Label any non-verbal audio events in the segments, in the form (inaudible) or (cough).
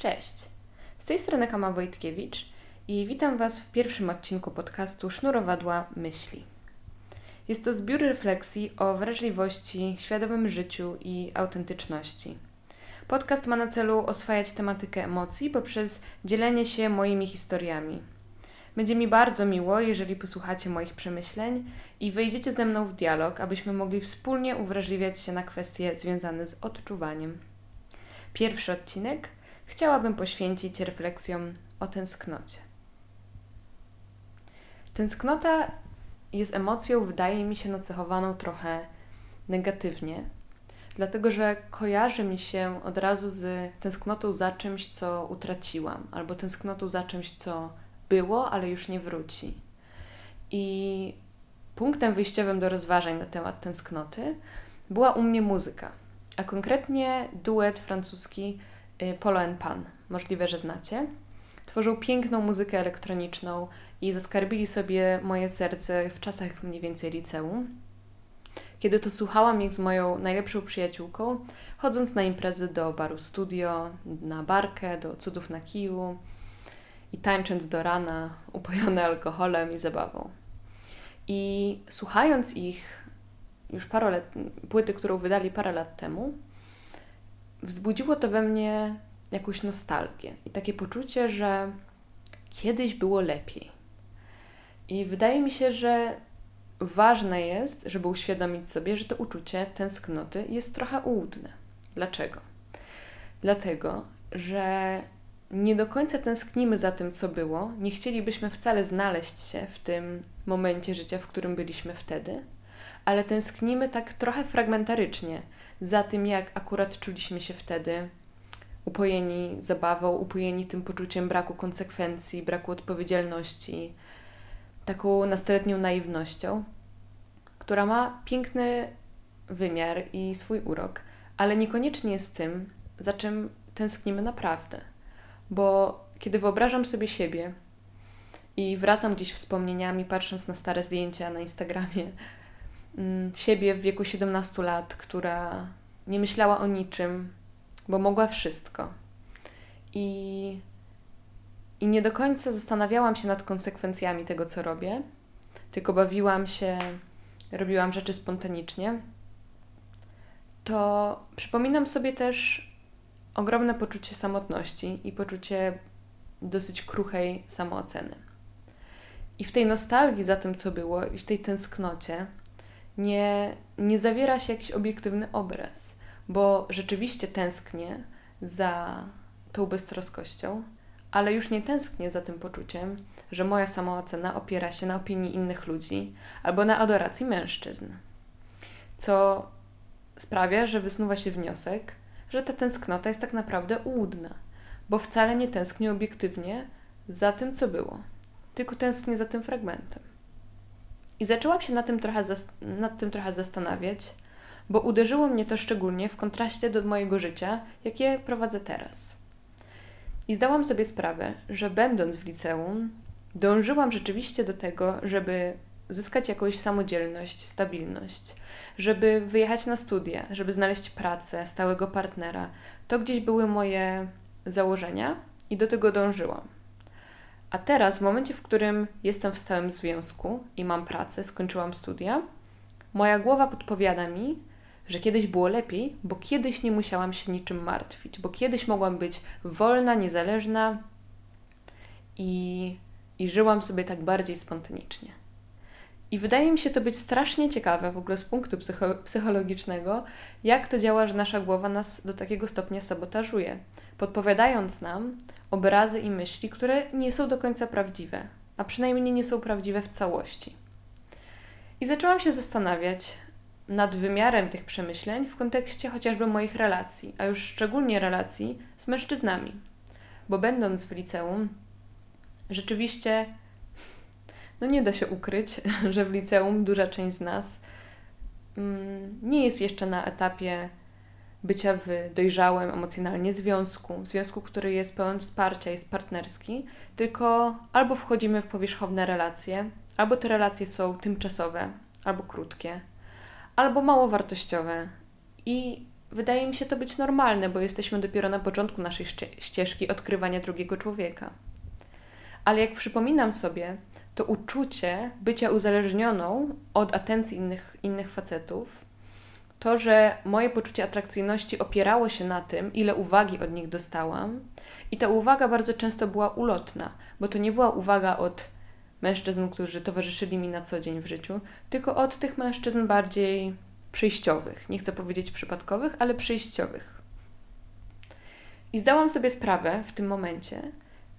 Cześć! Z tej strony Kama Wojtkiewicz i witam Was w pierwszym odcinku podcastu Sznurowadła Myśli. Jest to zbiór refleksji o wrażliwości, świadomym życiu i autentyczności. Podcast ma na celu oswajać tematykę emocji poprzez dzielenie się moimi historiami. Będzie mi bardzo miło, jeżeli posłuchacie moich przemyśleń i wejdziecie ze mną w dialog, abyśmy mogli wspólnie uwrażliwiać się na kwestie związane z odczuwaniem. Pierwszy odcinek – chciałabym poświęcić refleksjom o tęsknocie. Tęsknota jest emocją, wydaje mi się, nacechowaną trochę negatywnie, dlatego że kojarzy mi się od razu z tęsknotą za czymś, co utraciłam, albo tęsknotą za czymś, co było, ale już nie wróci. I punktem wyjściowym do rozważań na temat tęsknoty była u mnie muzyka, a konkretnie duet francuski Polo and Pan. Możliwe, że znacie. Tworzył piękną muzykę elektroniczną i zaskarbili sobie moje serce w czasach mniej więcej liceum. Kiedy to słuchałam ich z moją najlepszą przyjaciółką, chodząc na imprezy do baru studio, na barkę, do cudów na kiju i tańcząc do rana, (laughs) upojone alkoholem i zabawą. I słuchając ich już parę lat, płyty, którą wydali parę lat temu, wzbudziło to we mnie jakąś nostalgię i takie poczucie, że kiedyś było lepiej. I wydaje mi się, że ważne jest, żeby uświadomić sobie, że to uczucie tęsknoty jest trochę ułudne. Dlaczego? Dlatego, że nie do końca tęsknimy za tym, co było, nie chcielibyśmy wcale znaleźć się w tym momencie życia, w którym byliśmy wtedy, ale tęsknimy tak trochę fragmentarycznie za tym, jak akurat czuliśmy się wtedy, upojeni zabawą, upojeni tym poczuciem braku konsekwencji, braku odpowiedzialności, taką nastoletnią naiwnością, która ma piękny wymiar i swój urok, ale niekoniecznie jest tym, za czym tęsknimy naprawdę. Bo kiedy wyobrażam sobie siebie i wracam gdzieś wspomnieniami, patrząc na stare zdjęcia na Instagramie, siebie w wieku 17 lat, która nie myślała o niczym, bo mogła wszystko. I, I nie do końca zastanawiałam się nad konsekwencjami tego, co robię, tylko bawiłam się, robiłam rzeczy spontanicznie. To przypominam sobie też ogromne poczucie samotności i poczucie dosyć kruchej samooceny. I w tej nostalgii za tym, co było, i w tej tęsknocie, nie, nie zawiera się jakiś obiektywny obraz, bo rzeczywiście tęsknię za tą beztroskością, ale już nie tęsknię za tym poczuciem, że moja samoocena opiera się na opinii innych ludzi albo na adoracji mężczyzn. Co sprawia, że wysnuwa się wniosek, że ta tęsknota jest tak naprawdę ułudna, bo wcale nie tęsknię obiektywnie za tym, co było, tylko tęsknię za tym fragmentem. I zaczęłam się nad tym, trochę nad tym trochę zastanawiać, bo uderzyło mnie to szczególnie w kontraście do mojego życia, jakie prowadzę teraz. I zdałam sobie sprawę, że będąc w liceum, dążyłam rzeczywiście do tego, żeby zyskać jakąś samodzielność, stabilność, żeby wyjechać na studia, żeby znaleźć pracę, stałego partnera. To gdzieś były moje założenia i do tego dążyłam. A teraz, w momencie, w którym jestem w stałym związku i mam pracę, skończyłam studia, moja głowa podpowiada mi, że kiedyś było lepiej, bo kiedyś nie musiałam się niczym martwić, bo kiedyś mogłam być wolna, niezależna i, i żyłam sobie tak bardziej spontanicznie. I wydaje mi się to być strasznie ciekawe w ogóle z punktu psycho psychologicznego, jak to działa, że nasza głowa nas do takiego stopnia sabotażuje, podpowiadając nam obrazy i myśli, które nie są do końca prawdziwe, a przynajmniej nie są prawdziwe w całości. I zaczęłam się zastanawiać nad wymiarem tych przemyśleń w kontekście chociażby moich relacji, a już szczególnie relacji z mężczyznami. Bo będąc w liceum, rzeczywiście no nie da się ukryć, (laughs) że w liceum duża część z nas mm, nie jest jeszcze na etapie bycia w dojrzałym emocjonalnie związku, związku, który jest pełen wsparcia, jest partnerski, tylko albo wchodzimy w powierzchowne relacje, albo te relacje są tymczasowe, albo krótkie, albo mało wartościowe i wydaje mi się to być normalne, bo jesteśmy dopiero na początku naszej ścieżki odkrywania drugiego człowieka. Ale jak przypominam sobie, to uczucie bycia uzależnioną od atencji innych, innych facetów, to, że moje poczucie atrakcyjności opierało się na tym, ile uwagi od nich dostałam, i ta uwaga bardzo często była ulotna, bo to nie była uwaga od mężczyzn, którzy towarzyszyli mi na co dzień w życiu, tylko od tych mężczyzn bardziej przejściowych. Nie chcę powiedzieć przypadkowych, ale przejściowych. I zdałam sobie sprawę w tym momencie,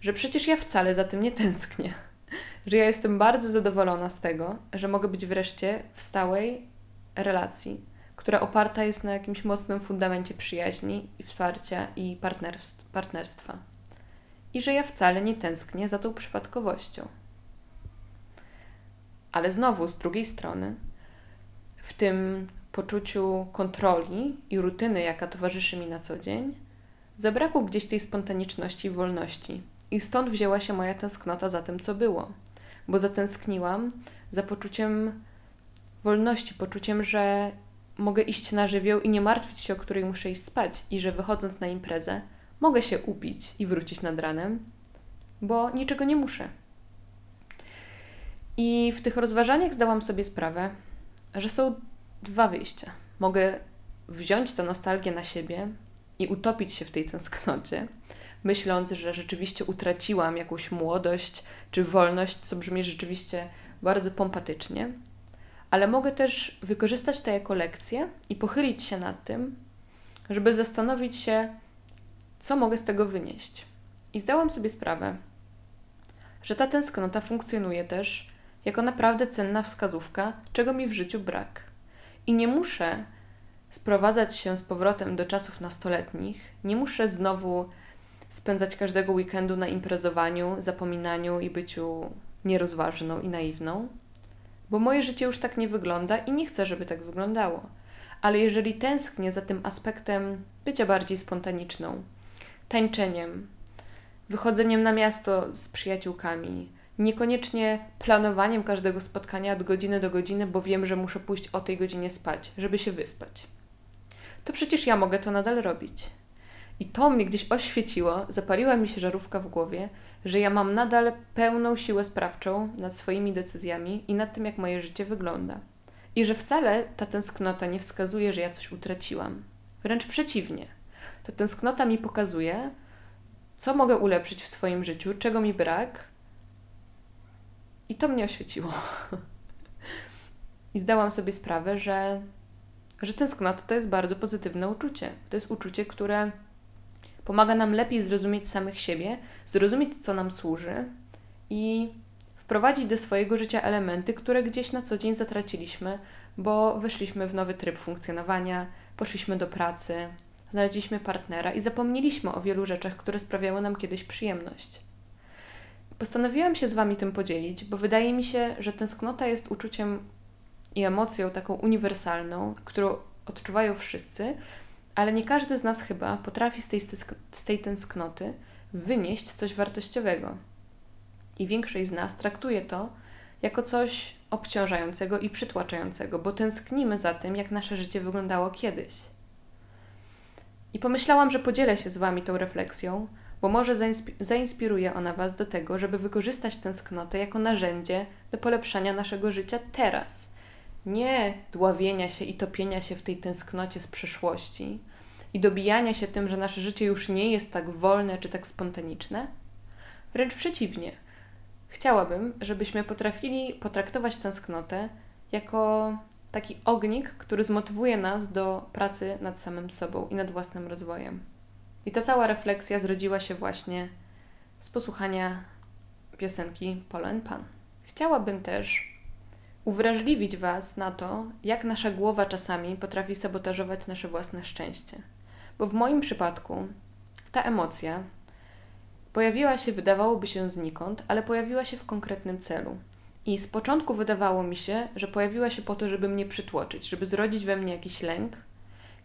że przecież ja wcale za tym nie tęsknię. (laughs) Że ja jestem bardzo zadowolona z tego, że mogę być wreszcie w stałej relacji, która oparta jest na jakimś mocnym fundamencie przyjaźni i wsparcia i partnerstwa. I że ja wcale nie tęsknię za tą przypadkowością. Ale znowu, z drugiej strony, w tym poczuciu kontroli i rutyny, jaka towarzyszy mi na co dzień, zabrakło gdzieś tej spontaniczności i wolności. I stąd wzięła się moja tęsknota za tym, co było. Bo zatęskniłam za poczuciem wolności, poczuciem, że mogę iść na żywioł i nie martwić się, o której muszę iść spać, i że wychodząc na imprezę, mogę się upić i wrócić nad ranem, bo niczego nie muszę. I w tych rozważaniach zdałam sobie sprawę, że są dwa wyjścia. Mogę wziąć tę nostalgię na siebie i utopić się w tej tęsknocie, myśląc, że rzeczywiście utraciłam jakąś młodość czy wolność, co brzmi rzeczywiście bardzo pompatycznie, ale mogę też wykorzystać to jako lekcję i pochylić się nad tym, żeby zastanowić się, co mogę z tego wynieść. I zdałam sobie sprawę, że ta tęsknota funkcjonuje też jako naprawdę cenna wskazówka, czego mi w życiu brak. I nie muszę sprowadzać się z powrotem do czasów nastoletnich, nie muszę znowu spędzać każdego weekendu na imprezowaniu, zapominaniu i byciu nierozważną i naiwną, bo moje życie już tak nie wygląda i nie chcę, żeby tak wyglądało. Ale jeżeli tęsknię za tym aspektem bycia bardziej spontaniczną, tańczeniem, wychodzeniem na miasto z przyjaciółkami, niekoniecznie planowaniem każdego spotkania od godziny do godziny, bo wiem, że muszę pójść o tej godzinie spać, żeby się wyspać. To przecież ja mogę to nadal robić. I to mnie gdzieś oświeciło, zapaliła mi się żarówka w głowie, że ja mam nadal pełną siłę sprawczą nad swoimi decyzjami i nad tym, jak moje życie wygląda. I że wcale ta tęsknota nie wskazuje, że ja coś utraciłam. Wręcz przeciwnie. Ta tęsknota mi pokazuje, co mogę ulepszyć w swoim życiu, czego mi brak, i to mnie oświeciło. (laughs) I zdałam sobie sprawę, że, że tęsknota to jest bardzo pozytywne uczucie. To jest uczucie, które pomaga nam lepiej zrozumieć samych siebie, zrozumieć, co nam służy i wprowadzić do swojego życia elementy, które gdzieś na co dzień zatraciliśmy, bo weszliśmy w nowy tryb funkcjonowania, poszliśmy do pracy, znaleźliśmy partnera i zapomnieliśmy o wielu rzeczach, które sprawiały nam kiedyś przyjemność. Postanowiłam się z Wami tym podzielić, bo wydaje mi się, że tęsknota jest uczuciem i emocją taką uniwersalną, którą odczuwają wszyscy, ale nie każdy z nas chyba potrafi z tej, z tej tęsknoty wynieść coś wartościowego. I większość z nas traktuje to jako coś obciążającego i przytłaczającego, bo tęsknimy za tym, jak nasze życie wyglądało kiedyś. I pomyślałam, że podzielę się z Wami tą refleksją, bo może zainspiruje ona Was do tego, żeby wykorzystać tęsknotę jako narzędzie do polepszania naszego życia teraz. Nie dławienia się i topienia się w tej tęsknocie z przeszłości i dobijania się tym, że nasze życie już nie jest tak wolne czy tak spontaniczne. Wręcz przeciwnie. Chciałabym, żebyśmy potrafili potraktować tęsknotę jako taki ognik, który zmotywuje nas do pracy nad samym sobą i nad własnym rozwojem. I ta cała refleksja zrodziła się właśnie z posłuchania piosenki Polen Pan. Chciałabym też uwrażliwić Was na to, jak nasza głowa czasami potrafi sabotażować nasze własne szczęście. Bo w moim przypadku ta emocja pojawiła się, wydawałoby się znikąd, ale pojawiła się w konkretnym celu. I z początku wydawało mi się, że pojawiła się po to, żeby mnie przytłoczyć, żeby zrodzić we mnie jakiś lęk,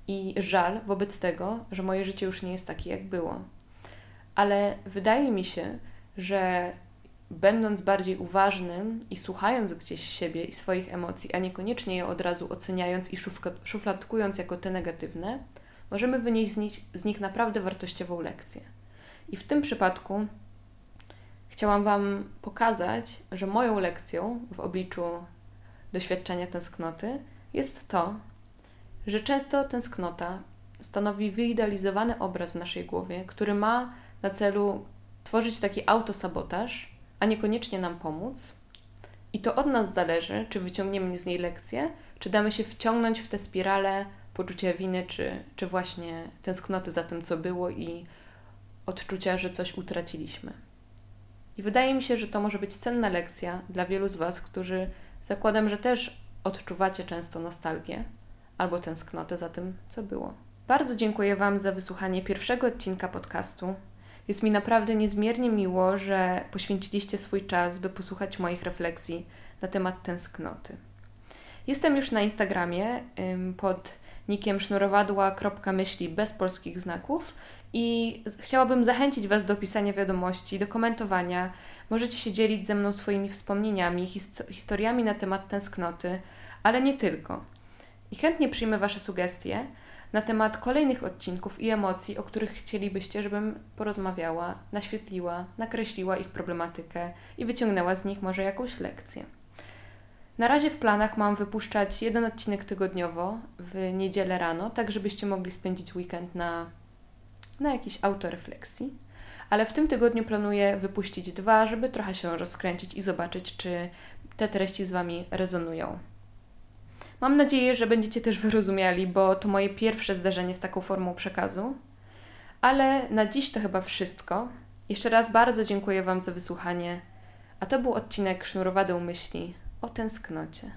i żal wobec tego, że moje życie już nie jest takie, jak było. Ale wydaje mi się, że będąc bardziej uważnym i słuchając gdzieś siebie i swoich emocji, a niekoniecznie je od razu oceniając i szufladkując jako te negatywne, możemy wynieść z nich, z nich naprawdę wartościową lekcję. I w tym przypadku chciałam Wam pokazać, że moją lekcją w obliczu doświadczenia tęsknoty jest to, że często tęsknota stanowi wyidealizowany obraz w naszej głowie, który ma na celu tworzyć taki autosabotaż, a niekoniecznie nam pomóc. I to od nas zależy, czy wyciągniemy z niej lekcję, czy damy się wciągnąć w tę spiralę poczucia winy, czy, czy właśnie tęsknoty za tym, co było i odczucia, że coś utraciliśmy. I wydaje mi się, że to może być cenna lekcja dla wielu z Was, którzy zakładam, że też odczuwacie często nostalgię albo tęsknotę za tym, co było. Bardzo dziękuję Wam za wysłuchanie pierwszego odcinka podcastu. Jest mi naprawdę niezmiernie miło, że poświęciliście swój czas, by posłuchać moich refleksji na temat tęsknoty. Jestem już na Instagramie pod nikiem sznurowadła.myśli bez polskich znaków i chciałabym zachęcić Was do pisania wiadomości, do komentowania. Możecie się dzielić ze mną swoimi wspomnieniami, historiami na temat tęsknoty, ale nie tylko. I chętnie przyjmę Wasze sugestie na temat kolejnych odcinków i emocji, o których chcielibyście, żebym porozmawiała, naświetliła, nakreśliła ich problematykę i wyciągnęła z nich może jakąś lekcję. Na razie w planach mam wypuszczać jeden odcinek tygodniowo w niedzielę rano, tak żebyście mogli spędzić weekend na, na jakiejś autorefleksji. Ale w tym tygodniu planuję wypuścić dwa, żeby trochę się rozkręcić i zobaczyć, czy te treści z Wami rezonują. Mam nadzieję, że będziecie też wyrozumiali, bo to moje pierwsze zdarzenie z taką formą przekazu. Ale na dziś to chyba wszystko. Jeszcze raz bardzo dziękuję Wam za wysłuchanie. A to był odcinek Sznurowadeł Myśli o tęsknocie.